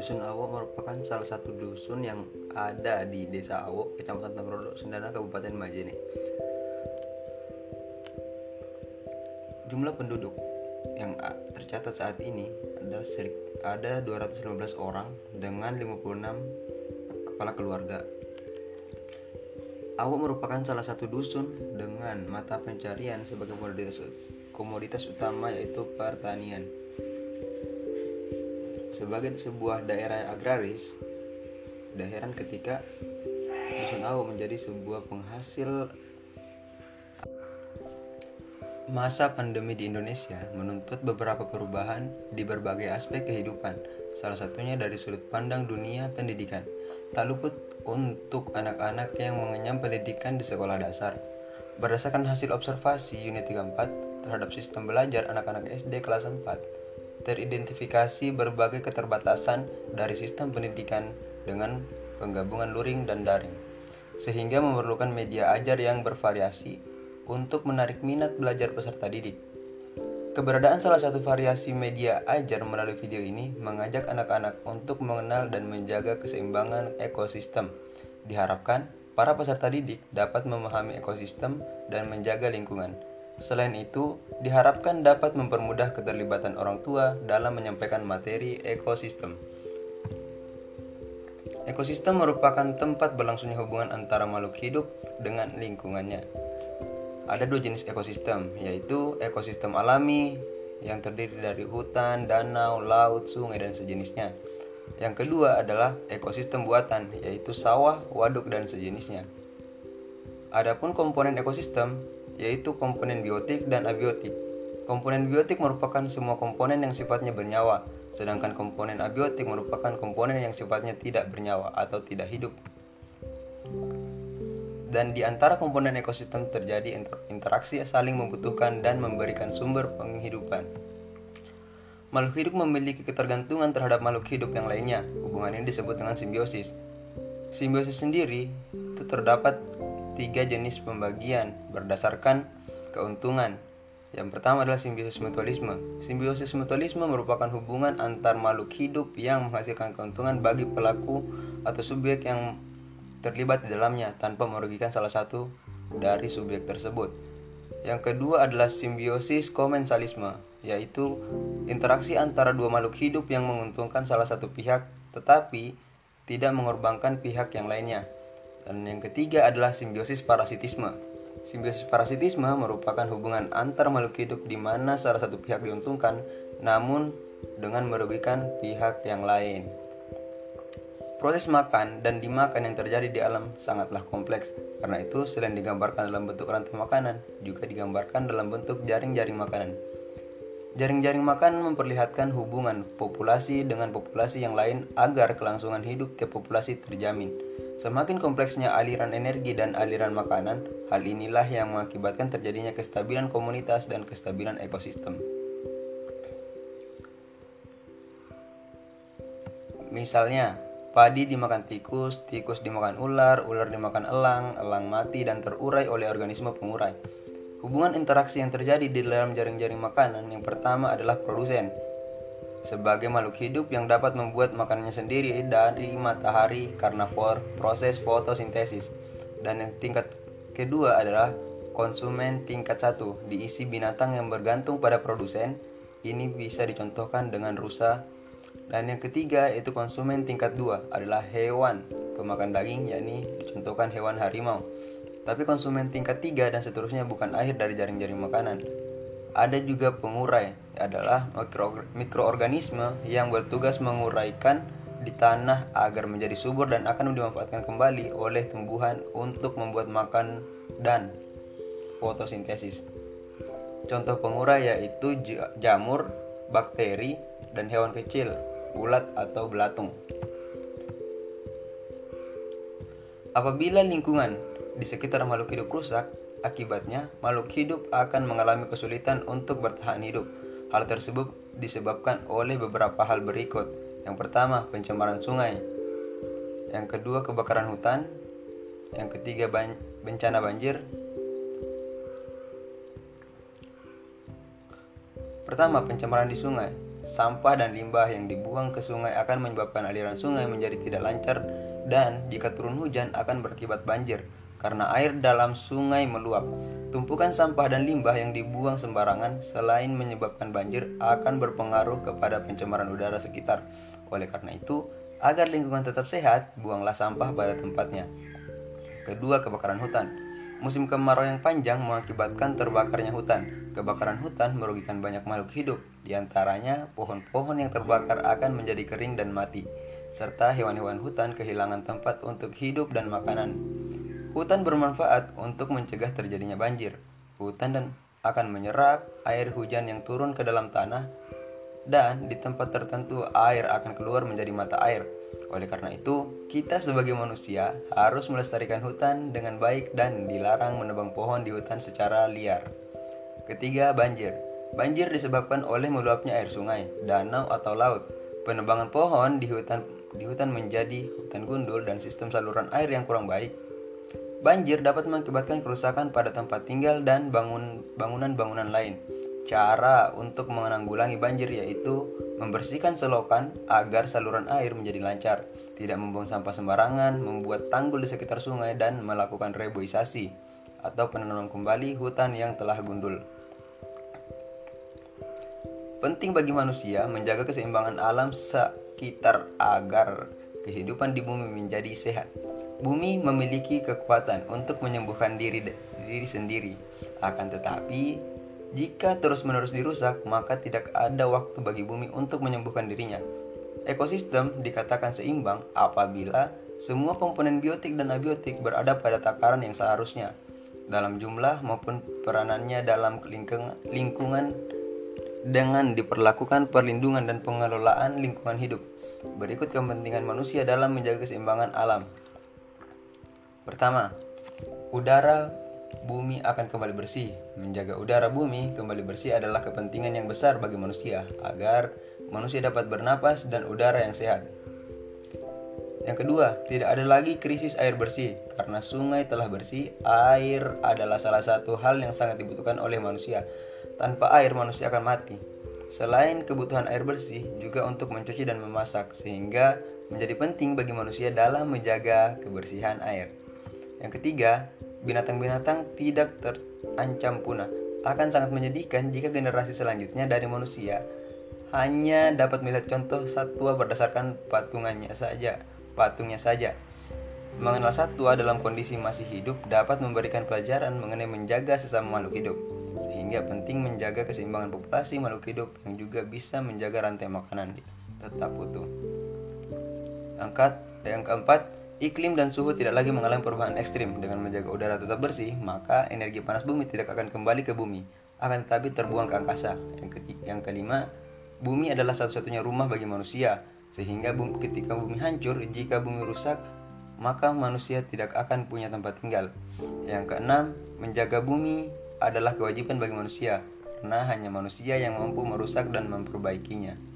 Dusun Awo merupakan salah satu dusun yang ada di Desa Awo, Kecamatan Tamrodo, Sendana, Kabupaten Majene. Jumlah penduduk yang tercatat saat ini ada ada 215 orang dengan 56 kepala keluarga. Awo merupakan salah satu dusun dengan mata pencarian sebagai komoditas komoditas utama yaitu pertanian. Sebagai sebuah daerah agraris, tidak heran ketika Dusun Awu menjadi sebuah penghasil Masa pandemi di Indonesia menuntut beberapa perubahan di berbagai aspek kehidupan, salah satunya dari sudut pandang dunia pendidikan. Tak luput untuk anak-anak yang mengenyam pendidikan di sekolah dasar. Berdasarkan hasil observasi unit 34 terhadap sistem belajar anak-anak SD kelas 4, teridentifikasi berbagai keterbatasan dari sistem pendidikan dengan penggabungan luring dan daring, sehingga memerlukan media ajar yang bervariasi untuk menarik minat belajar peserta didik. Keberadaan salah satu variasi media ajar melalui video ini mengajak anak-anak untuk mengenal dan menjaga keseimbangan ekosistem. Diharapkan para peserta didik dapat memahami ekosistem dan menjaga lingkungan Selain itu, diharapkan dapat mempermudah keterlibatan orang tua dalam menyampaikan materi ekosistem. Ekosistem merupakan tempat berlangsungnya hubungan antara makhluk hidup dengan lingkungannya. Ada dua jenis ekosistem, yaitu ekosistem alami yang terdiri dari hutan, danau, laut, sungai, dan sejenisnya. Yang kedua adalah ekosistem buatan, yaitu sawah, waduk, dan sejenisnya. Adapun komponen ekosistem yaitu komponen biotik dan abiotik. Komponen biotik merupakan semua komponen yang sifatnya bernyawa, sedangkan komponen abiotik merupakan komponen yang sifatnya tidak bernyawa atau tidak hidup. Dan di antara komponen ekosistem terjadi interaksi saling membutuhkan dan memberikan sumber penghidupan. Makhluk hidup memiliki ketergantungan terhadap makhluk hidup yang lainnya. Hubungan ini disebut dengan simbiosis. Simbiosis sendiri itu terdapat tiga jenis pembagian berdasarkan keuntungan. Yang pertama adalah simbiosis mutualisme. Simbiosis mutualisme merupakan hubungan antar makhluk hidup yang menghasilkan keuntungan bagi pelaku atau subjek yang terlibat di dalamnya tanpa merugikan salah satu dari subjek tersebut. Yang kedua adalah simbiosis komensalisme, yaitu interaksi antara dua makhluk hidup yang menguntungkan salah satu pihak tetapi tidak mengorbankan pihak yang lainnya. Dan yang ketiga adalah simbiosis parasitisme. Simbiosis parasitisme merupakan hubungan antar makhluk hidup di mana salah satu pihak diuntungkan, namun dengan merugikan pihak yang lain. Proses makan dan dimakan yang terjadi di alam sangatlah kompleks. Karena itu, selain digambarkan dalam bentuk rantai makanan, juga digambarkan dalam bentuk jaring-jaring makanan. Jaring-jaring makanan memperlihatkan hubungan populasi dengan populasi yang lain agar kelangsungan hidup tiap populasi terjamin. Semakin kompleksnya aliran energi dan aliran makanan, hal inilah yang mengakibatkan terjadinya kestabilan komunitas dan kestabilan ekosistem. Misalnya, padi dimakan tikus, tikus dimakan ular, ular dimakan elang, elang mati dan terurai oleh organisme pengurai. Hubungan interaksi yang terjadi di dalam jaring-jaring makanan yang pertama adalah produsen, sebagai makhluk hidup yang dapat membuat makanannya sendiri dari matahari karena for proses fotosintesis. Dan yang tingkat kedua adalah konsumen tingkat satu diisi binatang yang bergantung pada produsen. Ini bisa dicontohkan dengan rusa. Dan yang ketiga yaitu konsumen tingkat dua adalah hewan pemakan daging yakni dicontohkan hewan harimau. Tapi konsumen tingkat tiga dan seterusnya bukan akhir dari jaring-jaring makanan, ada juga pengurai, adalah mikro, mikroorganisme yang bertugas menguraikan di tanah agar menjadi subur dan akan dimanfaatkan kembali oleh tumbuhan untuk membuat makan dan fotosintesis. Contoh pengurai yaitu jamur, bakteri, dan hewan kecil, ulat atau belatung. Apabila lingkungan di sekitar makhluk hidup rusak, Akibatnya, makhluk hidup akan mengalami kesulitan untuk bertahan hidup. Hal tersebut disebabkan oleh beberapa hal berikut. Yang pertama, pencemaran sungai. Yang kedua, kebakaran hutan. Yang ketiga, bencana banjir. Pertama, pencemaran di sungai. sampah dan limbah yang dibuang ke sungai akan menyebabkan aliran sungai menjadi tidak lancar dan jika turun hujan akan berakibat banjir karena air dalam sungai meluap. Tumpukan sampah dan limbah yang dibuang sembarangan selain menyebabkan banjir akan berpengaruh kepada pencemaran udara sekitar. Oleh karena itu, agar lingkungan tetap sehat, buanglah sampah pada tempatnya. Kedua, kebakaran hutan. Musim kemarau yang panjang mengakibatkan terbakarnya hutan. Kebakaran hutan merugikan banyak makhluk hidup, di antaranya pohon-pohon yang terbakar akan menjadi kering dan mati, serta hewan-hewan hutan kehilangan tempat untuk hidup dan makanan. Hutan bermanfaat untuk mencegah terjadinya banjir. Hutan dan akan menyerap air hujan yang turun ke dalam tanah dan di tempat tertentu air akan keluar menjadi mata air. Oleh karena itu, kita sebagai manusia harus melestarikan hutan dengan baik dan dilarang menebang pohon di hutan secara liar. Ketiga, banjir. Banjir disebabkan oleh meluapnya air sungai, danau atau laut. Penebangan pohon di hutan di hutan menjadi hutan gundul dan sistem saluran air yang kurang baik. Banjir dapat mengakibatkan kerusakan pada tempat tinggal dan bangun bangunan-bangunan lain. Cara untuk menanggulangi banjir yaitu membersihkan selokan agar saluran air menjadi lancar, tidak membuang sampah sembarangan, membuat tanggul di sekitar sungai dan melakukan reboisasi atau penanaman kembali hutan yang telah gundul. Penting bagi manusia menjaga keseimbangan alam sekitar agar kehidupan di bumi menjadi sehat. Bumi memiliki kekuatan untuk menyembuhkan diri diri sendiri. Akan tetapi, jika terus-menerus dirusak, maka tidak ada waktu bagi bumi untuk menyembuhkan dirinya. Ekosistem dikatakan seimbang apabila semua komponen biotik dan abiotik berada pada takaran yang seharusnya dalam jumlah maupun peranannya dalam lingkungan dengan diperlakukan perlindungan dan pengelolaan lingkungan hidup. Berikut kepentingan manusia dalam menjaga keseimbangan alam. Pertama, udara bumi akan kembali bersih. Menjaga udara bumi kembali bersih adalah kepentingan yang besar bagi manusia agar manusia dapat bernapas dan udara yang sehat. Yang kedua, tidak ada lagi krisis air bersih karena sungai telah bersih. Air adalah salah satu hal yang sangat dibutuhkan oleh manusia. Tanpa air, manusia akan mati. Selain kebutuhan air bersih, juga untuk mencuci dan memasak, sehingga menjadi penting bagi manusia dalam menjaga kebersihan air. Yang ketiga, binatang-binatang tidak terancam punah. Akan sangat menyedihkan jika generasi selanjutnya dari manusia hanya dapat melihat contoh satwa berdasarkan patungannya saja, patungnya saja. Mengenal satwa dalam kondisi masih hidup dapat memberikan pelajaran mengenai menjaga sesama makhluk hidup, sehingga penting menjaga keseimbangan populasi makhluk hidup yang juga bisa menjaga rantai makanan tetap utuh. Angkat yang keempat, iklim dan suhu tidak lagi mengalami perubahan ekstrim. Dengan menjaga udara tetap bersih, maka energi panas bumi tidak akan kembali ke bumi, akan tetapi terbuang ke angkasa. Yang, ketiga, yang kelima, bumi adalah satu-satunya rumah bagi manusia, sehingga bumi, ketika bumi hancur, jika bumi rusak, maka manusia tidak akan punya tempat tinggal. Yang keenam, menjaga bumi adalah kewajiban bagi manusia, karena hanya manusia yang mampu merusak dan memperbaikinya.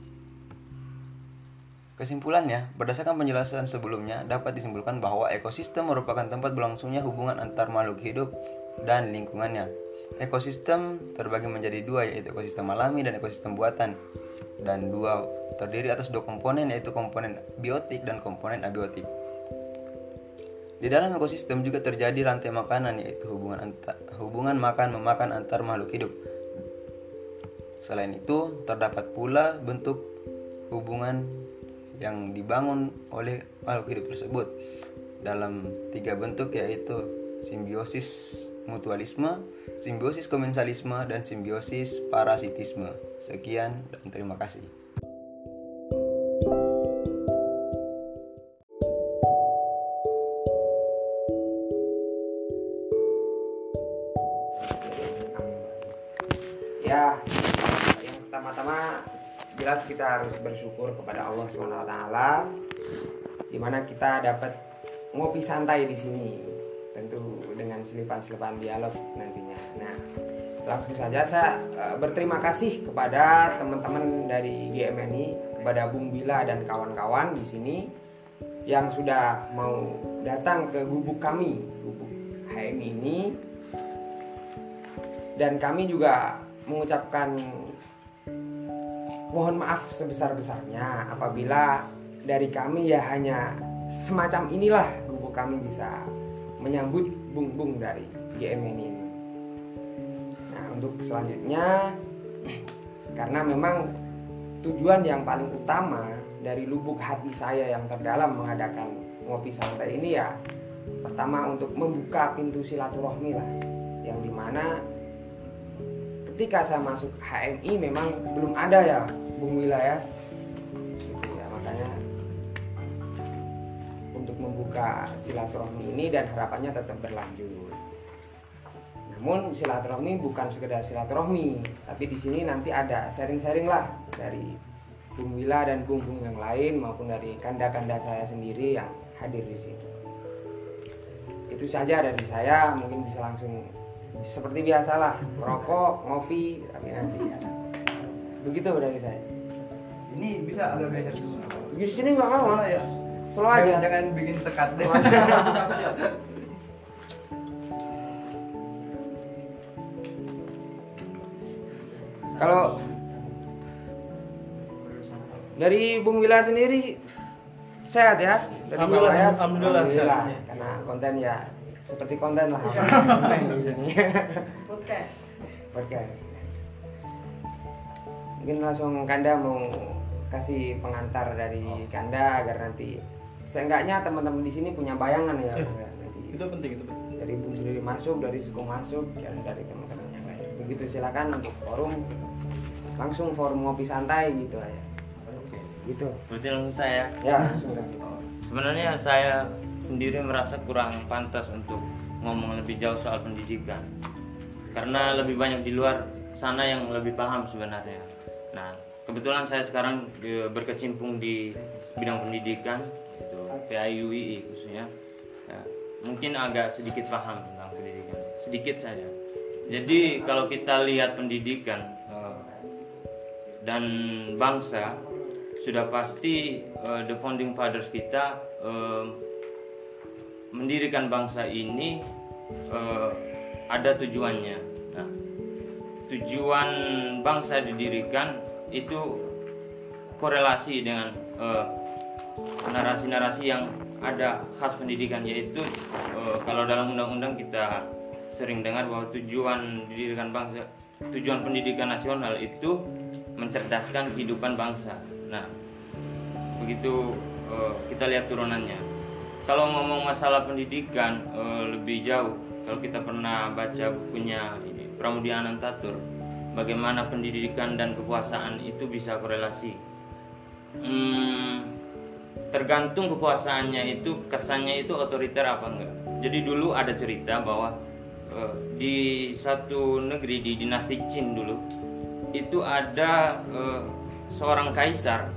Kesimpulannya, berdasarkan penjelasan sebelumnya, dapat disimpulkan bahwa ekosistem merupakan tempat berlangsungnya hubungan antar makhluk hidup dan lingkungannya. Ekosistem terbagi menjadi dua, yaitu ekosistem alami dan ekosistem buatan. Dan dua terdiri atas dua komponen, yaitu komponen biotik dan komponen abiotik. Di dalam ekosistem juga terjadi rantai makanan, yaitu hubungan antar, hubungan makan memakan antar makhluk hidup. Selain itu, terdapat pula bentuk hubungan yang dibangun oleh makhluk hidup tersebut dalam tiga bentuk yaitu simbiosis mutualisme, simbiosis komensalisme, dan simbiosis parasitisme. Sekian dan terima kasih. Bersyukur kepada Allah Subhanahu wa di mana kita dapat ngopi santai di sini tentu dengan selipan-selipan dialog nantinya. Nah, langsung saja saya uh, berterima kasih kepada teman-teman dari GMNI, kepada Bung Bila dan kawan-kawan di sini yang sudah mau datang ke gubuk kami, gubuk HM ini. Dan kami juga mengucapkan mohon maaf sebesar-besarnya apabila dari kami ya hanya semacam inilah buku kami bisa menyambut bung-bung dari GMN ini. Nah, untuk selanjutnya karena memang tujuan yang paling utama dari lubuk hati saya yang terdalam mengadakan ngopi santai ini ya pertama untuk membuka pintu silaturahmi lah yang di mana ketika saya masuk HMI memang belum ada ya Bung Wila ya. Gitu ya makanya untuk membuka silaturahmi ini dan harapannya tetap berlanjut. Namun silaturahmi bukan sekedar silaturahmi tapi di sini nanti ada sharing-sharing lah dari Bung Wila dan Bung-Bung yang lain maupun dari kanda-kanda saya sendiri yang hadir di sini. Itu saja dari saya mungkin bisa langsung seperti biasalah merokok ngopi tapi nanti ya. Begitu dari saya. Ini bisa agak geser dulu. di sini nggak mau ya. slow aja. Jangan, jangan bikin sekat deh. kalau dari Bung Wila sendiri sehat ya? Dari Alhamdulillah, ya? alhamdulillah, Alhamdulillah. karena konten ya seperti konten lah. Konten di sini podcast. Podcast mungkin langsung Kanda mau kasih pengantar dari Kanda agar nanti seenggaknya teman-teman di sini punya bayangan ya. Bung, ya. Nanti itu penting itu penting dari Bung sendiri masuk dari Suku masuk dan dari teman-teman yang lain begitu silakan untuk forum langsung forum ngopi santai gitu aja gitu Berarti langsung saya. ya langsung kasih Oh, Sebenarnya saya sendiri merasa kurang pantas untuk ngomong lebih jauh soal pendidikan. Karena lebih banyak di luar sana yang lebih paham sebenarnya. Nah, kebetulan saya sekarang eh, berkecimpung di bidang pendidikan, itu PAIUI khususnya. Ya, mungkin agak sedikit paham tentang pendidikan, sedikit saja. Jadi kalau kita lihat pendidikan eh, dan bangsa sudah pasti eh, the founding fathers kita eh, mendirikan bangsa ini eh, ada tujuannya. Nah, tujuan bangsa didirikan itu korelasi dengan eh, narasi-narasi yang ada khas pendidikan yaitu eh, kalau dalam undang-undang kita sering dengar bahwa tujuan didirikan bangsa tujuan pendidikan nasional itu mencerdaskan kehidupan bangsa. Nah, begitu eh, kita lihat turunannya. Kalau ngomong masalah pendidikan eh, lebih jauh, kalau kita pernah baca bukunya Pramudia Anantatur, bagaimana pendidikan dan kekuasaan itu bisa korelasi. Hmm, tergantung kekuasaannya itu kesannya itu otoriter apa enggak. Jadi dulu ada cerita bahwa eh, di satu negeri di dinasti Qin dulu itu ada eh, seorang kaisar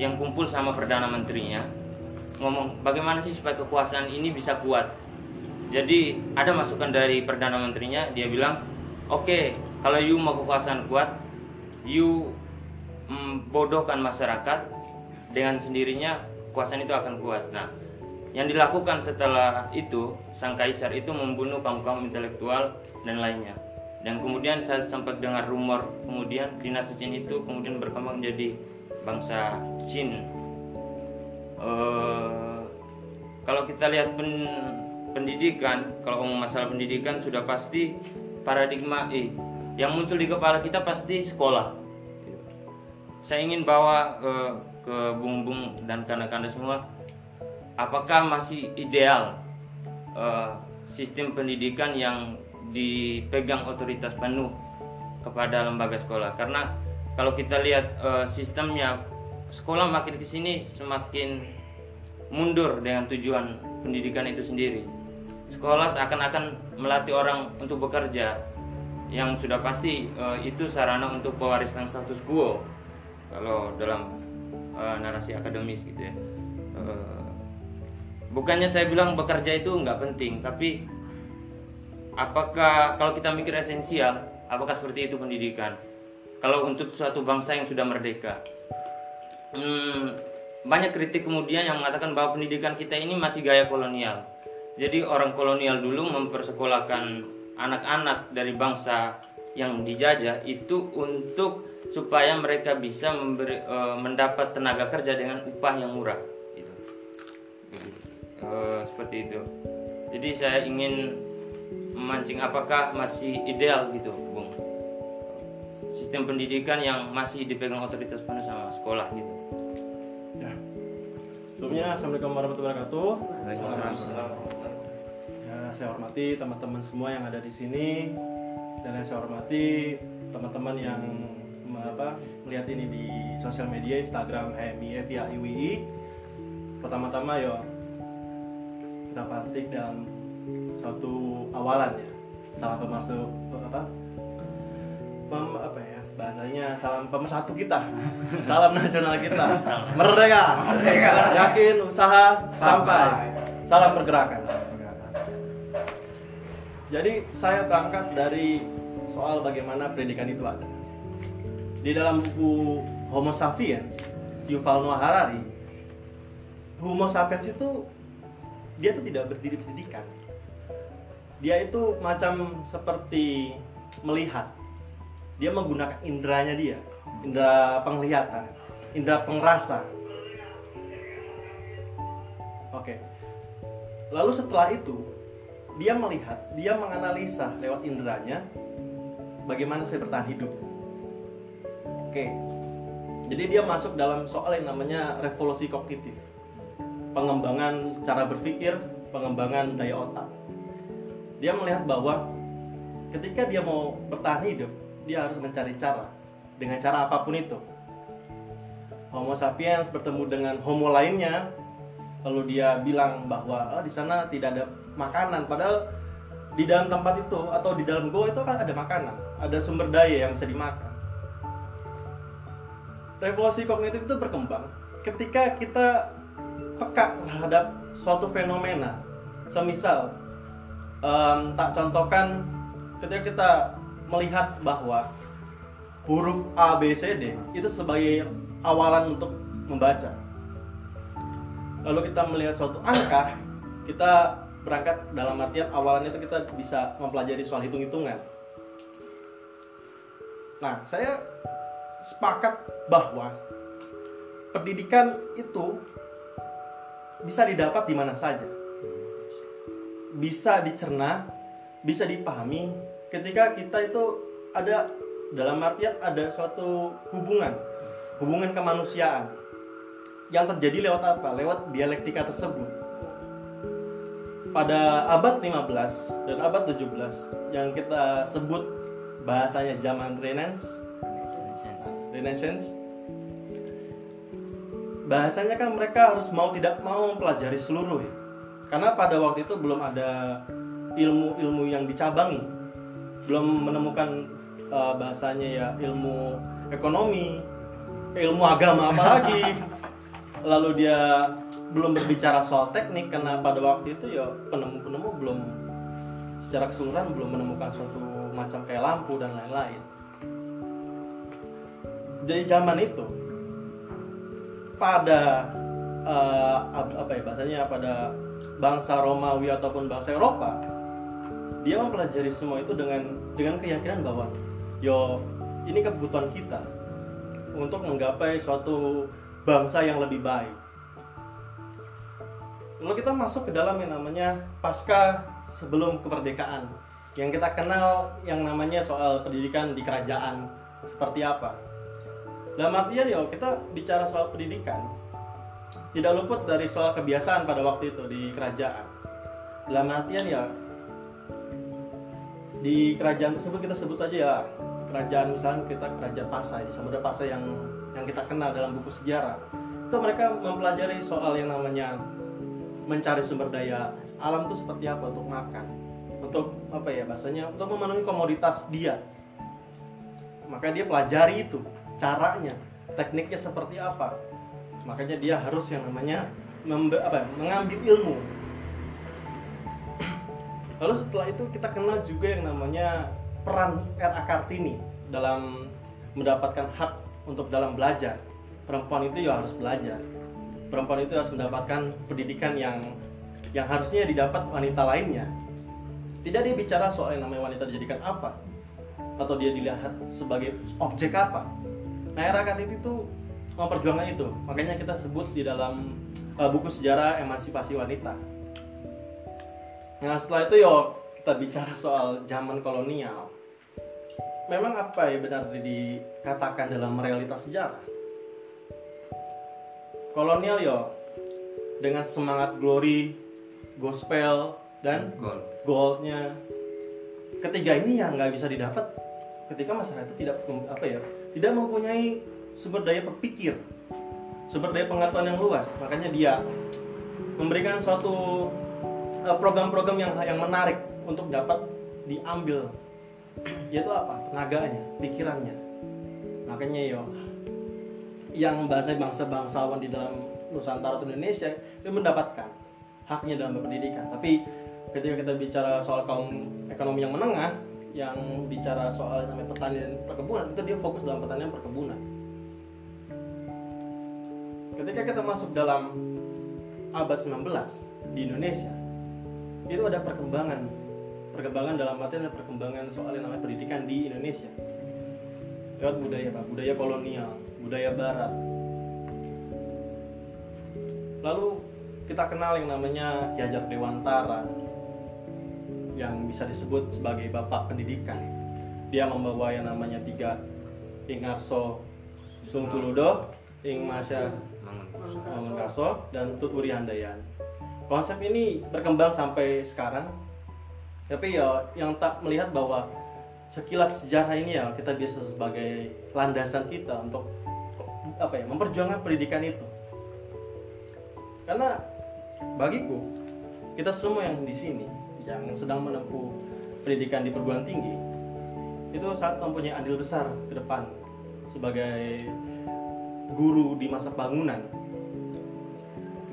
yang kumpul sama perdana menterinya ngomong bagaimana sih supaya kekuasaan ini bisa kuat. Jadi ada masukan dari perdana menterinya dia bilang oke kalau you mau kekuasaan kuat you mm, bodohkan masyarakat dengan sendirinya kekuasaan itu akan kuat. Nah, yang dilakukan setelah itu sang kaisar itu membunuh kaum kaum intelektual dan lainnya. Dan kemudian saya sempat dengar rumor kemudian dinasti Qin itu kemudian berkembang menjadi bangsa Qin. Eh, kalau kita lihat pen- pendidikan, kalau ngomong masalah pendidikan sudah pasti paradigma eh yang muncul di kepala kita pasti sekolah. Saya ingin bawa eh, ke bung-bung dan kanda-kanda semua, apakah masih ideal eh, sistem pendidikan yang dipegang otoritas penuh kepada lembaga sekolah? Karena kalau kita lihat eh, sistemnya sekolah makin ke sini semakin mundur dengan tujuan pendidikan itu sendiri. Sekolah seakan-akan melatih orang untuk bekerja yang sudah pasti eh, itu sarana untuk pewarisan status quo kalau dalam eh, narasi akademis gitu ya. Eh, bukannya saya bilang bekerja itu nggak penting, tapi apakah kalau kita mikir esensial, apakah seperti itu pendidikan? Kalau untuk suatu bangsa yang sudah merdeka, Hmm, banyak kritik kemudian yang mengatakan bahwa pendidikan kita ini masih gaya kolonial. Jadi orang kolonial dulu mempersekolahkan anak-anak dari bangsa yang dijajah itu untuk supaya mereka bisa memberi eh, mendapat tenaga kerja dengan upah yang murah gitu. Eh, seperti itu. Jadi saya ingin memancing apakah masih ideal gitu, Bung. Sistem pendidikan yang masih dipegang otoritas penuh sama sekolah gitu. Ya. Sebelumnya Assalamualaikum warahmatullahi wabarakatuh. Ya, saya hormati teman-teman semua yang ada di sini dan yang saya hormati teman-teman yang apa, melihat ini di sosial media Instagram HMI via IWI. Pertama-tama yo kita petik dalam suatu awalan ya. Salam pemasuk apa? Pem, apa ya? Bahasanya salam pemersatu kita. salam nasional kita. Merdeka. Merdeka. Yakin usaha sampai. Salam pergerakan. Jadi saya berangkat dari soal bagaimana pendidikan itu ada. Di dalam buku Homo Sapiens, Yuval Noah Harari, Homo Sapiens itu dia tuh tidak berdiri pendidikan. Dia itu macam seperti melihat. Dia menggunakan indranya dia, indera penglihatan, indera pengrasa. Oke. Lalu setelah itu, dia melihat, dia menganalisa lewat inderanya bagaimana saya bertahan hidup. Oke. Jadi dia masuk dalam soal yang namanya revolusi kognitif. Pengembangan cara berpikir, pengembangan daya otak. Dia melihat bahwa ketika dia mau bertahan hidup, dia harus mencari cara dengan cara apa pun itu. Homo sapiens bertemu dengan homo lainnya, lalu dia bilang bahwa oh, di sana tidak ada makanan, padahal di dalam tempat itu atau di dalam gua itu kan ada makanan, ada sumber daya yang bisa dimakan. Revolusi kognitif itu berkembang ketika kita peka terhadap suatu fenomena, semisal em, tak contohkan ketika kita melihat bahwa huruf A, B, C, D itu sebagai awalan untuk membaca. Lalu kita melihat suatu angka, kita berangkat dalam artian awalannya itu kita bisa mempelajari soal hitung-hitungan. Nah, saya sepakat bahwa pendidikan itu bisa didapat di mana saja. Bisa dicerna, bisa dipahami ketika kita itu ada dalam artian ada suatu hubungan, hubungan kemanusiaan yang terjadi lewat apa? Lewat dialektika tersebut. Pada abad 15 dan abad 17 yang kita sebut bahasanya zaman Renaissance, Renaissance bahasanya kan mereka harus mau tidak mau mempelajari seluruh ya. Karena pada waktu itu belum ada ilmu-ilmu yang dicabangi. Belum menemukan uh, bahasanya ya ilmu ekonomi, ilmu agama apalagi. Lalu dia belum berbicara soal teknik karena pada waktu itu ya penemu-penemu belum secara keseluruhan belum menemukan suatu macam kayak lampu dan lain-lain. Jadi zaman itu pada ab- apa ya bahasanya pada bangsa Romawi ataupun bangsa Eropa dia mempelajari semua itu dengan dengan keyakinan bahwa yo ini kebutuhan kita untuk menggapai suatu bangsa yang lebih baik. Lalu kita masuk ke dalam yang namanya pasca sebelum kemerdekaan yang kita kenal yang namanya soal pendidikan di kerajaan seperti apa. Dalam artian ya kita bicara soal pendidikan tidak luput dari soal kebiasaan pada waktu itu di kerajaan. Dalam artian ya di kerajaan tersebut kita sebut saja ya kerajaan misalnya kita kerajaan Pasai, Samudra Pasai yang yang kita kenal dalam buku sejarah. Itu mereka mempelajari soal yang namanya mencari sumber daya alam itu seperti apa untuk makan, untuk apa ya bahasanya untuk memenuhi komoditas dia. Maka dia pelajari itu caranya, tekniknya seperti apa. Makanya dia harus yang namanya membe- apa, mengambil ilmu. Lalu setelah itu kita kenal juga yang namanya peran R.A. Kartini dalam mendapatkan hak untuk dalam belajar. Perempuan itu ya harus belajar. Perempuan itu harus mendapatkan pendidikan yang yang harusnya didapat wanita lainnya. Tidak dia bicara soal yang namanya wanita dijadikan apa atau dia dilihat sebagai objek apa. Nah era Kartini itu memperjuangkan itu, makanya kita sebut di dalam uh, buku sejarah emansipasi wanita. Nah setelah itu yo kita bicara soal zaman kolonial. Memang apa ya benar dikatakan dalam realitas sejarah? Kolonial yo. Dengan semangat glory, gospel dan Gold. goldnya. Ketiga ini yang nggak bisa didapat ketika masyarakat itu tidak apa ya tidak mempunyai sumber daya berpikir sumber daya pengetahuan yang luas. Makanya dia memberikan suatu eh, program-program yang yang menarik untuk dapat diambil. Yaitu apa? Tenaganya pikirannya. Makanya yo yang bahasa bangsa bangsawan di dalam Nusantara atau Indonesia itu mendapatkan haknya dalam berpendidikan tapi ketika kita bicara soal kaum ekonomi yang menengah yang bicara soal namanya pertanian perkebunan itu dia fokus dalam pertanian perkebunan. Ketika kita masuk dalam abad 19 di Indonesia itu ada perkembangan perkembangan dalam ada perkembangan soal yang namanya pendidikan di Indonesia. Lewat budaya pak budaya kolonial budaya barat. Lalu kita kenal yang namanya Ki Hajar Dewantara yang bisa disebut sebagai bapak pendidikan. Dia membawa yang namanya tiga Ing Arso Sung Tuludo Ing Masya dan Tut Uri Handayan konsep ini berkembang sampai sekarang tapi ya yang tak melihat bahwa sekilas sejarah ini ya kita bisa sebagai landasan kita untuk apa ya memperjuangkan pendidikan itu. Karena bagiku kita semua yang di sini yang sedang menempuh pendidikan di perguruan tinggi itu sangat mempunyai andil besar ke depan sebagai guru di masa bangunan.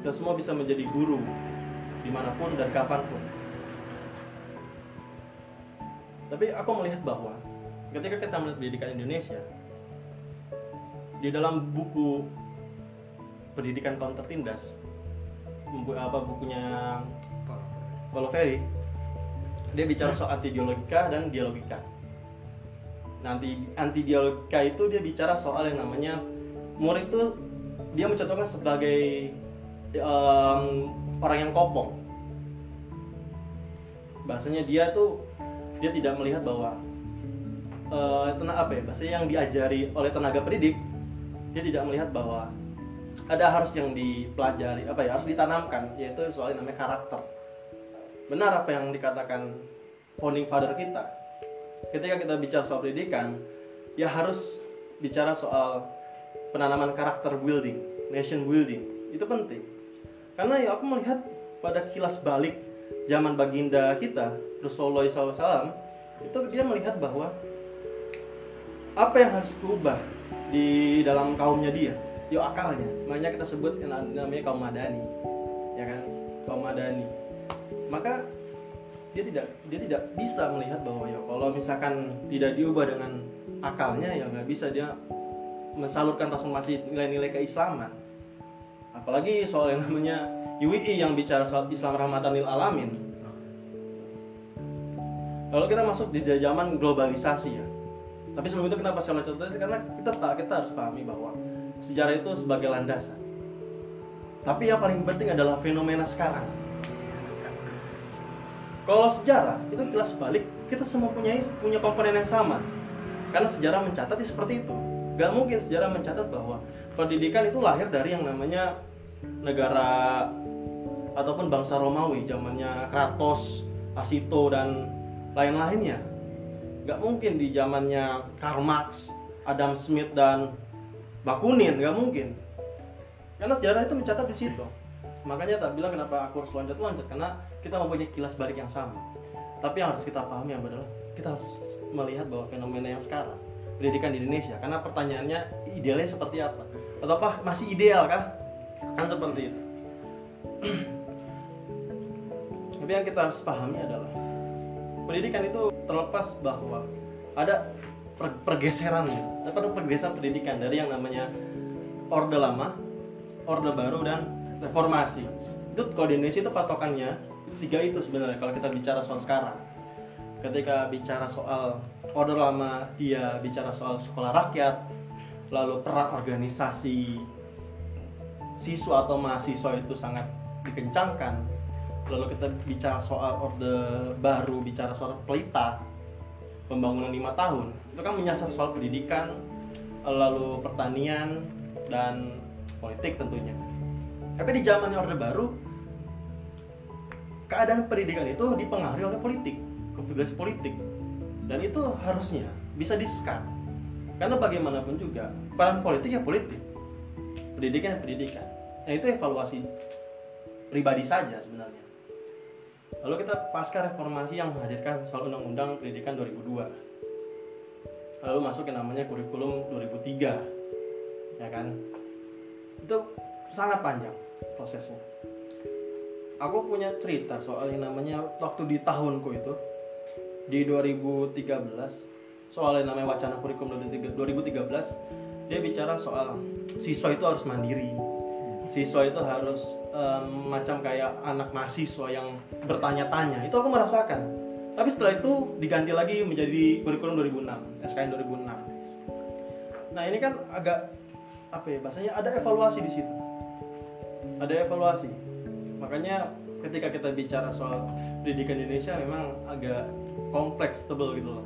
Kita semua bisa menjadi guru di mana pun dan kapan pun. Tapi aku melihat bahwa ketika kita melihat pendidikan Indonesia di dalam buku pendidikan kaum tertindas bu- apa bukunya? Paulo Ferry. Dia bicara soal anti dialogika dan dialogika nanti anti dialogika itu dia bicara soal yang namanya murid itu dia mencontohkan sebagai em, orang yang kopong. Bahasanya dia tuh dia tidak melihat bahwa eh tenaga apa ya? Bahasanya yang diajari oleh tenaga pendidik dia tidak melihat bahwa ada harus yang dipelajari apa ya harus ditanamkan yaitu soal yang namanya karakter. Benar apa yang dikatakan founding father kita? Ketika kita bicara soal pendidikan ya harus bicara soal penanaman karakter building nation building. Itu penting. Karena ya aku melihat pada kilas balik zaman baginda kita Rasulullah SAW itu dia melihat bahwa apa yang harus diubah di dalam kaumnya dia yo akalnya. Makanya kita sebut yang namanya kaum madani. Ya kan? Kaum madani. Maka dia tidak dia tidak bisa melihat bahwa ya kalau misalkan tidak diubah dengan akalnya ya nggak bisa. Dia mensalurkan transformasi nilai-nilai keislaman. Apalagi soal yang namanya UII yang bicara soal Islam rahmatan lil alamin. Kalau kita masuk di zaman globalisasi ya tapi sebelum itu kenapa saya contoh karena kita tak kita harus pahami bahwa sejarah itu sebagai landasan. Tapi yang paling penting adalah fenomena sekarang. Kalau sejarah itu jelas balik kita semua punya punya komponen yang sama. Karena sejarah mencatat ya seperti itu. Gak mungkin sejarah mencatat bahwa pendidikan itu lahir dari yang namanya negara ataupun bangsa Romawi zamannya Kratos, Asito dan lain-lainnya gak mungkin di zamannya Karl Marx, Adam Smith dan Bakunin gak mungkin. Karena sejarah itu mencatat di situ. Makanya tak bilang kenapa aku harus loncat-loncat karena kita mempunyai kilas balik yang sama. Tapi yang harus kita pahami adalah kita harus melihat bahwa fenomena yang sekarang pendidikan di Indonesia karena pertanyaannya idealnya seperti apa? Atau apa masih ideal kah? Kan seperti itu. Tapi yang kita harus pahami adalah pendidikan itu terlepas bahwa ada per- pergeseran ada pergeseran pendidikan dari yang namanya orde lama orde baru dan reformasi. Itu kalau di Indonesia itu patokannya tiga itu sebenarnya kalau kita bicara soal sekarang. Ketika bicara soal orde lama dia bicara soal sekolah rakyat lalu peran organisasi siswa atau mahasiswa itu sangat dikencangkan lalu kita bicara soal orde baru bicara soal pelita pembangunan lima tahun. Itu kan menyasar soal pendidikan lalu pertanian dan politik tentunya. Tapi di zaman orde baru keadaan pendidikan itu dipengaruhi oleh politik konfigurasi politik. Dan itu harusnya bisa di-scan. Karena bagaimanapun juga peran politik ya politik. Pendidikan ya pendidikan. Nah itu evaluasi pribadi saja sebenarnya lalu kita pasca reformasi yang menghadirkan soal undang-undang pendidikan 2002 lalu masuk ke namanya kurikulum 2003 ya kan? Itu sangat panjang prosesnya. Aku punya cerita soal yang namanya waktu di tahunku itu di 2013 soal yang namanya wacana kurikulum 2013 dia bicara soal siswa itu harus mandiri siswa itu harus um, macam kayak anak mahasiswa yang bertanya-tanya. Itu aku merasakan. Tapi setelah itu diganti lagi menjadi kurikulum 2006 SKN 2006 nah ini kan agak apa ya bahasanya ada evaluasi di situ. Ada evaluasi. Makanya ketika kita bicara soal pendidikan Indonesia memang agak kompleks tebel gitu loh.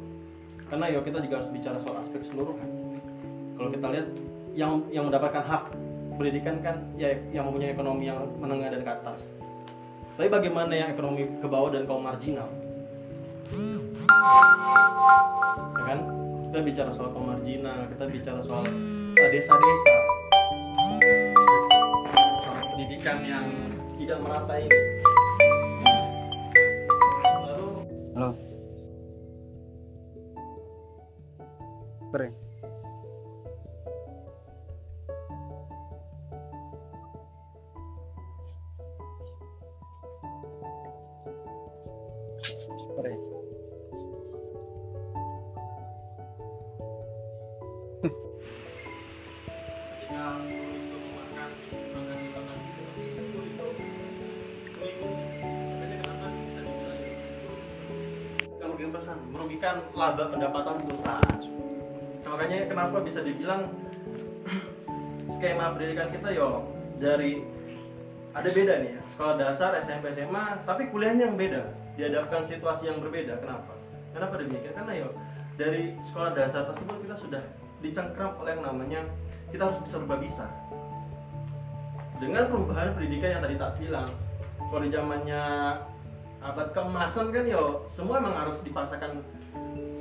Karena ya kita juga harus bicara soal aspek keseluruhan. Kalau kita lihat yang yang mendapatkan hak pendidikan kan ya yang mempunyai ekonomi yang menengah dan ke atas. Tapi bagaimana yang ekonomi ke bawah dan kaum marginal? Ya kan? Kita bicara soal kaum marginal kita bicara soal uh, desa-desa. Soal pendidikan yang tidak merata ini. Lalu Halo. Merugikan laba pendapatan perusahaan. Nah, makanya kenapa bisa dibilang skema pendidikan kita yo dari ada beda nih ya. Sekolah dasar SMP SMA tapi kuliahnya yang beda. Dihadapkan situasi yang berbeda kenapa? Kenapa demikian? Karena yo dari sekolah dasar tersebut kita sudah dicengkram oleh yang namanya kita harus berubah bisa. Dengan perubahan pendidikan yang tadi tak bilang kalau di zamannya abad keemasan kan yo semua emang harus dipaksakan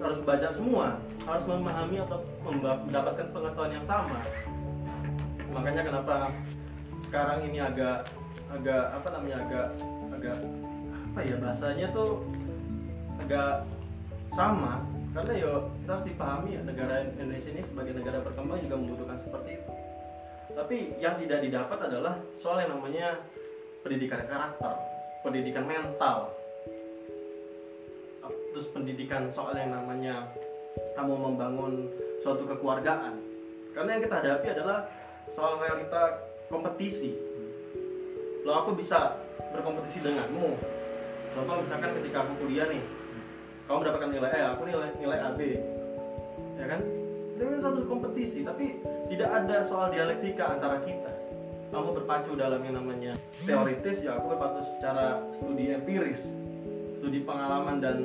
harus baca semua harus memahami atau mendapatkan pengetahuan yang sama. Makanya kenapa sekarang ini agak agak apa namanya agak agak apa ya bahasanya tuh agak sama. Karena yo kita harus dipahami ya negara Indonesia ini sebagai negara berkembang juga membutuhkan seperti itu. Tapi yang tidak didapat adalah soal yang namanya pendidikan karakter pendidikan mental terus pendidikan soal yang namanya kamu membangun suatu kekeluargaan. Karena yang kita hadapi adalah soal realita kompetisi. Lo aku bisa berkompetisi denganmu. Contoh misalkan ketika aku kuliah nih kamu mendapatkan nilai E aku nilai nilai AB ya kan? Dengan satu kompetisi tapi tidak ada soal dialektika antara kita. Kamu berpacu dalam yang namanya teoritis ya aku berpacu secara studi empiris studi pengalaman dan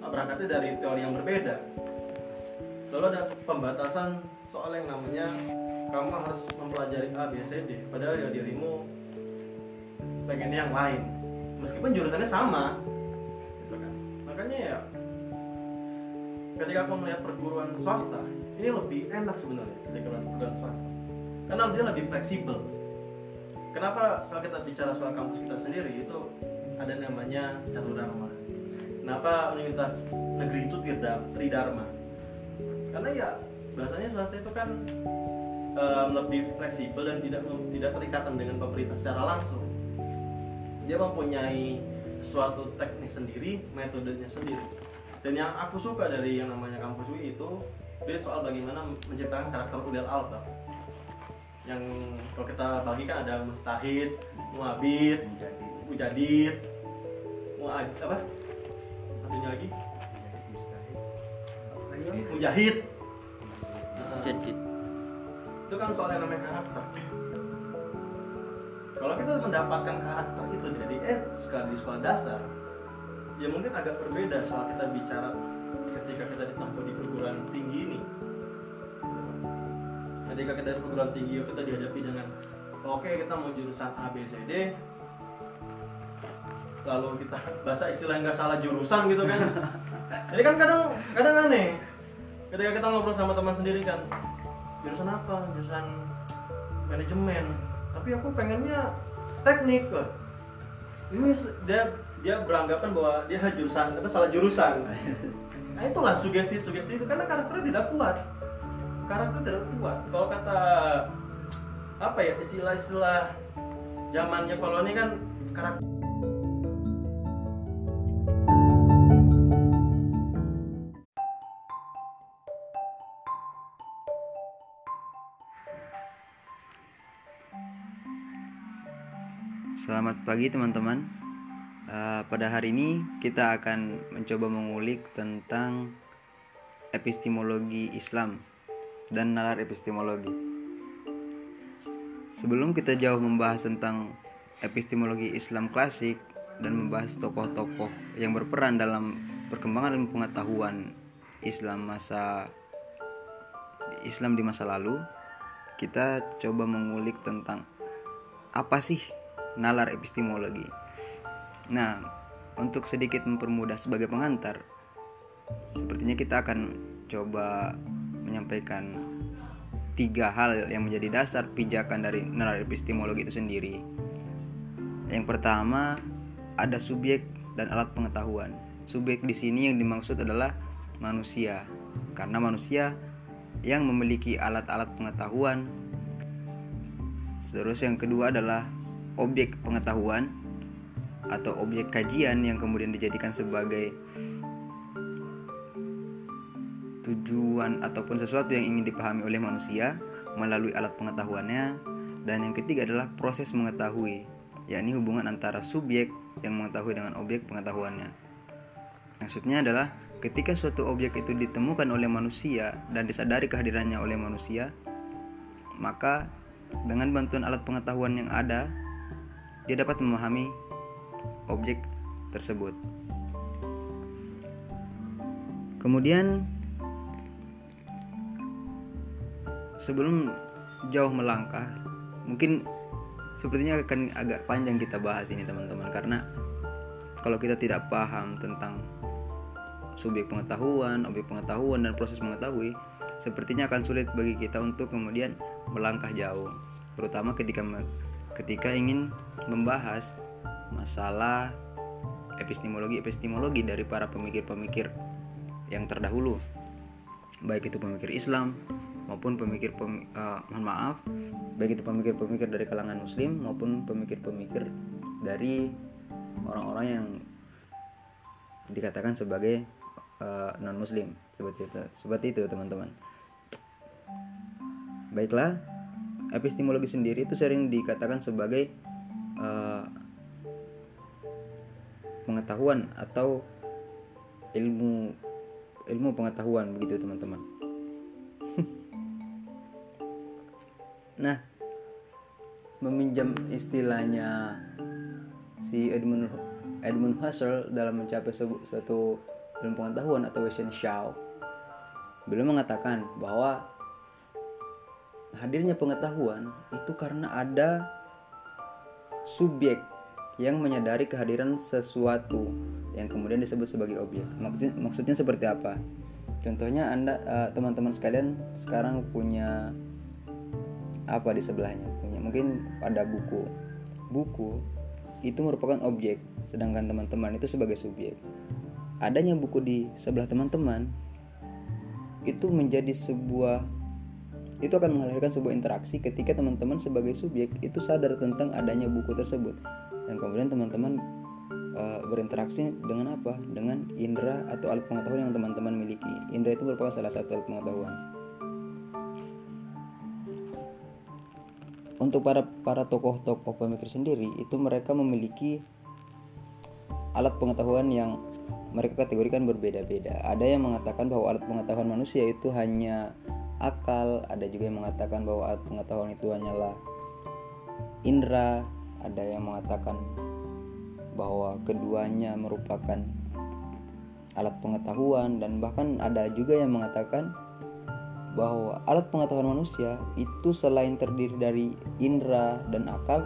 berangkatnya dari teori yang berbeda. Lalu ada pembatasan soal yang namanya kamu harus mempelajari A, B, C, D. Padahal ya dirimu pengen yang lain. Meskipun jurusannya sama gitu kan. Makanya ya ketika aku melihat perguruan swasta ini lebih enak sebenarnya ketika melihat perguruan swasta. Karena dia lebih fleksibel. Kenapa kalau kita bicara soal kampus kita sendiri itu ada namanya catur dharma kenapa universitas negeri itu tridharma, tridharma? Karena ya bahasanya swasta itu kan em, lebih fleksibel dan tidak tidak terikatan dengan pemerintah secara langsung. Dia mempunyai suatu teknik sendiri metodenya sendiri. Dan yang aku suka dari yang namanya kampus UI itu dia soal bagaimana menciptakan karakter Udel Alba yang kalau kita bagikan ada mustahid, muabid, mujadid, muad apa? Satunya lagi? Mujahid. Nah, jadi kan soal yang namanya karakter. Kalau kita mendapatkan karakter itu dari eh sekali di sekolah dasar ya mungkin agak berbeda soal kita bicara ketika kita ditempuh di perguruan tinggi ini. Ketika kita di perguruan tinggi kita dihadapi dengan oke kita mau jurusan A B C D lalu kita bahasa istilah nggak salah jurusan gitu kan. Jadi kan kadang kadang aneh. Ketika kita ngobrol sama teman sendiri kan jurusan apa? Jurusan manajemen. Tapi aku pengennya teknik kok ini dia dia beranggapan bahwa dia jurusan apa salah jurusan. Nah itulah sugesti sugesti itu. Karena karakternya tidak kuat. Karakter tidak kuat. Kalau kata apa ya istilah-istilah zamannya kalau ini kan karakter pagi teman-teman. Eh, pada hari ini kita akan mencoba mengulik tentang epistemologi Islam dan nalar epistemologi. Sebelum kita jauh membahas tentang epistemologi Islam klasik dan membahas tokoh-tokoh yang berperan dalam perkembangan ilmu pengetahuan Islam masa Islam di masa lalu, kita coba mengulik tentang apa sih nalar epistemologi. Nah, untuk sedikit mempermudah sebagai pengantar, sepertinya kita akan coba menyampaikan tiga hal yang menjadi dasar pijakan dari nalar epistemologi itu sendiri. Yang pertama, ada subjek dan alat pengetahuan. Subjek di sini yang dimaksud adalah manusia, karena manusia yang memiliki alat-alat pengetahuan. Terus yang kedua adalah objek pengetahuan atau objek kajian yang kemudian dijadikan sebagai tujuan ataupun sesuatu yang ingin dipahami oleh manusia melalui alat pengetahuannya. Dan yang ketiga adalah proses mengetahui yakni hubungan antara subjek yang mengetahui dengan objek pengetahuannya. Maksudnya adalah ketika suatu objek itu ditemukan oleh manusia dan disadari kehadirannya oleh manusia maka dengan bantuan alat pengetahuan yang ada dia dapat memahami objek tersebut. Kemudian sebelum jauh melangkah, mungkin sepertinya akan agak panjang kita bahas ini teman-teman karena kalau kita tidak paham tentang subjek pengetahuan, objek pengetahuan dan proses mengetahui, sepertinya akan sulit bagi kita untuk kemudian melangkah jauh, terutama ketika ketika ingin membahas masalah epistemologi-epistemologi dari para pemikir-pemikir yang terdahulu. Baik itu pemikir Islam maupun pemikir pem, uh, mohon maaf baik itu pemikir-pemikir dari kalangan muslim maupun pemikir-pemikir dari orang-orang yang dikatakan sebagai uh, eh, non muslim seperti itu seperti itu teman-teman. Baiklah epistemologi sendiri itu sering dikatakan sebagai uh, pengetahuan atau ilmu ilmu pengetahuan begitu teman-teman. nah, meminjam istilahnya si Edmund Edmund Husserl dalam mencapai suatu ilmu pengetahuan atau Shao beliau mengatakan bahwa hadirnya pengetahuan itu karena ada subjek yang menyadari kehadiran sesuatu yang kemudian disebut sebagai objek. Maksudnya, maksudnya seperti apa? Contohnya Anda uh, teman-teman sekalian sekarang punya apa di sebelahnya? Punya mungkin ada buku. Buku itu merupakan objek, sedangkan teman-teman itu sebagai subjek. Adanya buku di sebelah teman-teman itu menjadi sebuah itu akan menghasilkan sebuah interaksi ketika teman-teman sebagai subjek itu sadar tentang adanya buku tersebut. Dan kemudian teman-teman e, berinteraksi dengan apa? Dengan indera atau alat pengetahuan yang teman-teman miliki. Indera itu merupakan salah satu alat pengetahuan. Untuk para para tokoh-tokoh pemikir sendiri itu mereka memiliki alat pengetahuan yang mereka kategorikan berbeda-beda. Ada yang mengatakan bahwa alat pengetahuan manusia itu hanya akal, ada juga yang mengatakan bahwa alat pengetahuan itu hanyalah indera, ada yang mengatakan bahwa keduanya merupakan alat pengetahuan dan bahkan ada juga yang mengatakan bahwa alat pengetahuan manusia itu selain terdiri dari indera dan akal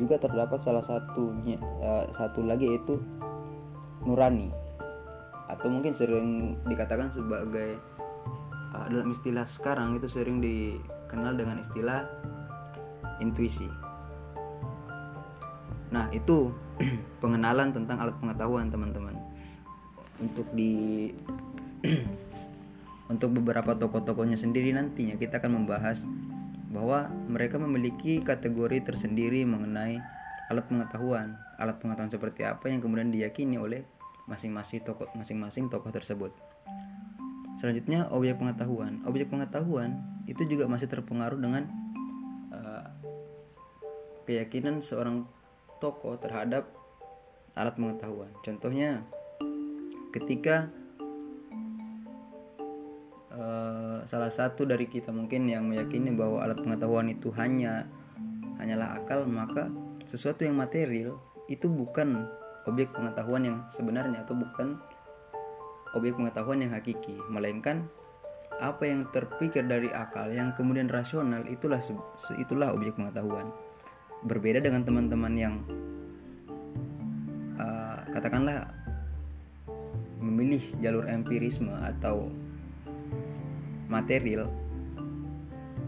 juga terdapat salah satunya uh, satu lagi yaitu nurani atau mungkin sering dikatakan sebagai uh, dalam istilah sekarang itu sering dikenal dengan istilah intuisi. Nah, itu pengenalan tentang alat pengetahuan, teman-teman. Untuk di untuk beberapa tokoh-tokohnya sendiri nantinya kita akan membahas bahwa mereka memiliki kategori tersendiri mengenai alat pengetahuan. Alat pengetahuan seperti apa yang kemudian diyakini oleh masing-masing tokoh masing-masing tokoh tersebut. Selanjutnya objek pengetahuan. Objek pengetahuan itu juga masih terpengaruh dengan uh, keyakinan seorang tokoh terhadap alat pengetahuan. Contohnya ketika uh, salah satu dari kita mungkin yang meyakini bahwa alat pengetahuan itu hanya hanyalah akal maka sesuatu yang material itu bukan objek pengetahuan yang sebenarnya atau bukan objek pengetahuan yang hakiki melainkan apa yang terpikir dari akal yang kemudian rasional itulah itulah objek pengetahuan. Berbeda dengan teman-teman yang uh, katakanlah memilih jalur empirisme atau material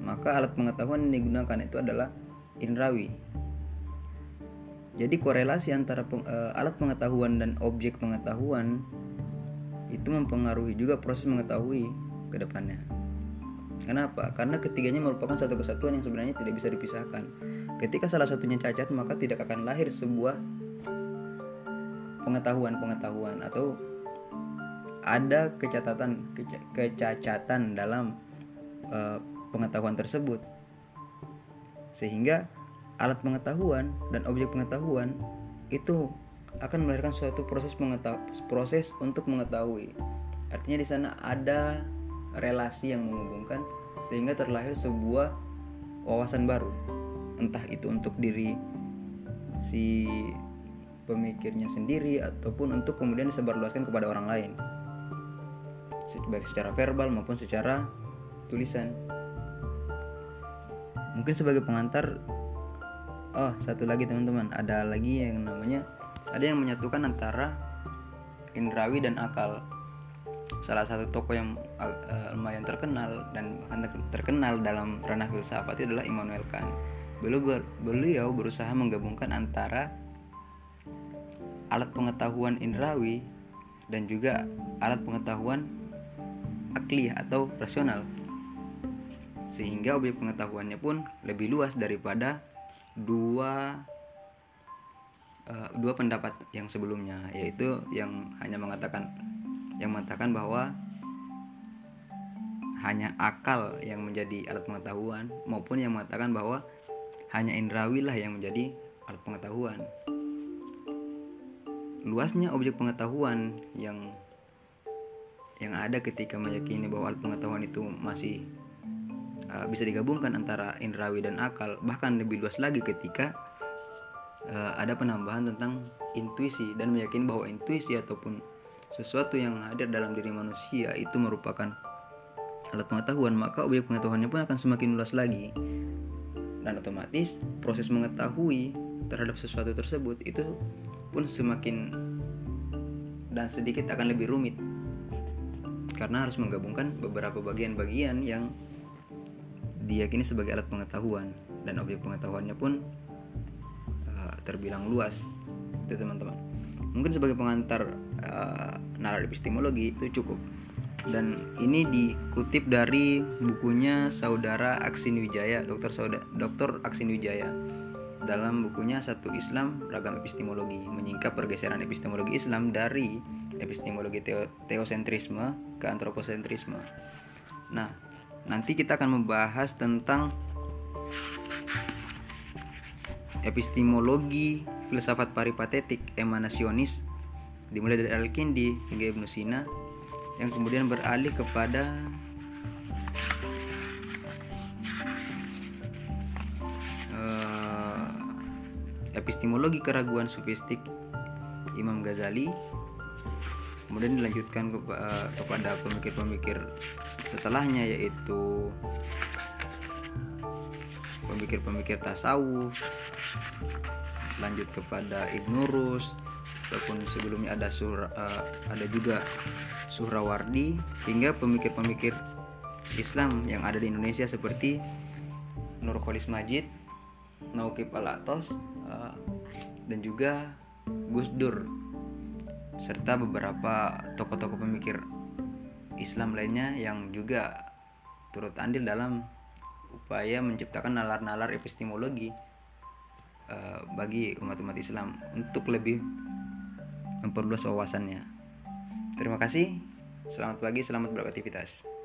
maka alat pengetahuan yang digunakan itu adalah indrawi. Jadi korelasi antara peng, uh, alat pengetahuan dan objek pengetahuan itu mempengaruhi juga proses mengetahui ke depannya. Kenapa? Karena ketiganya merupakan satu kesatuan yang sebenarnya tidak bisa dipisahkan. Ketika salah satunya cacat, maka tidak akan lahir sebuah pengetahuan-pengetahuan atau ada kecatatan kecacatan dalam uh, pengetahuan tersebut sehingga alat pengetahuan dan objek pengetahuan itu akan melahirkan suatu proses proses untuk mengetahui. Artinya di sana ada relasi yang menghubungkan sehingga terlahir sebuah wawasan baru. Entah itu untuk diri si pemikirnya sendiri ataupun untuk kemudian disebarluaskan kepada orang lain. Baik secara verbal maupun secara tulisan. Mungkin sebagai pengantar oh satu lagi teman-teman. Ada lagi yang namanya ada yang menyatukan antara indrawi dan akal. Salah satu tokoh yang uh, lumayan terkenal dan terkenal dalam ranah filsafat adalah Immanuel Kant. Beliau, ber, beliau berusaha menggabungkan antara alat pengetahuan indrawi dan juga alat pengetahuan akli atau rasional. Sehingga objek pengetahuannya pun lebih luas daripada dua uh, dua pendapat yang sebelumnya yaitu yang hanya mengatakan yang mengatakan bahwa hanya akal yang menjadi alat pengetahuan maupun yang mengatakan bahwa hanya indrawi lah yang menjadi alat pengetahuan. Luasnya objek pengetahuan yang yang ada ketika meyakini bahwa alat pengetahuan itu masih uh, bisa digabungkan antara indrawi dan akal bahkan lebih luas lagi ketika uh, ada penambahan tentang intuisi dan meyakini bahwa intuisi ataupun sesuatu yang hadir dalam diri manusia itu merupakan alat pengetahuan maka objek pengetahuannya pun akan semakin luas lagi. Dan otomatis proses mengetahui terhadap sesuatu tersebut itu pun semakin dan sedikit akan lebih rumit. Karena harus menggabungkan beberapa bagian-bagian yang diyakini sebagai alat pengetahuan. Dan objek pengetahuannya pun terbilang luas. Itu teman-teman. Mungkin sebagai pengantar uh, nalar epistemologi itu cukup. Dan ini dikutip dari bukunya saudara Aksin Wijaya dokter saudara dokter Aksin Wijaya dalam bukunya Satu Islam Ragam Epistemologi menyingkap pergeseran epistemologi Islam dari epistemologi teo teosentrisme ke antroposentrisme. Nah, nanti kita akan membahas tentang epistemologi filsafat paripatetik emanasionis dimulai dari Al-Kindi hingga Ibn Sina yang kemudian beralih kepada uh, epistemologi keraguan sufistik Imam Ghazali. Kemudian dilanjutkan eh, kepada pemikir-pemikir setelahnya yaitu pemikir-pemikir tasawuf lanjut kepada Ibnu Rus ataupun sebelumnya ada Sur, eh, ada juga Suhrawardi hingga pemikir-pemikir Islam yang ada di Indonesia seperti Nurholis Majid, Nauqib Alatos eh, dan juga Gus Dur serta beberapa tokoh-tokoh pemikir Islam lainnya yang juga turut andil dalam upaya menciptakan nalar-nalar epistemologi eh, bagi umat-umat Islam untuk lebih memperluas wawasannya. Terima kasih. Selamat pagi, selamat beraktivitas.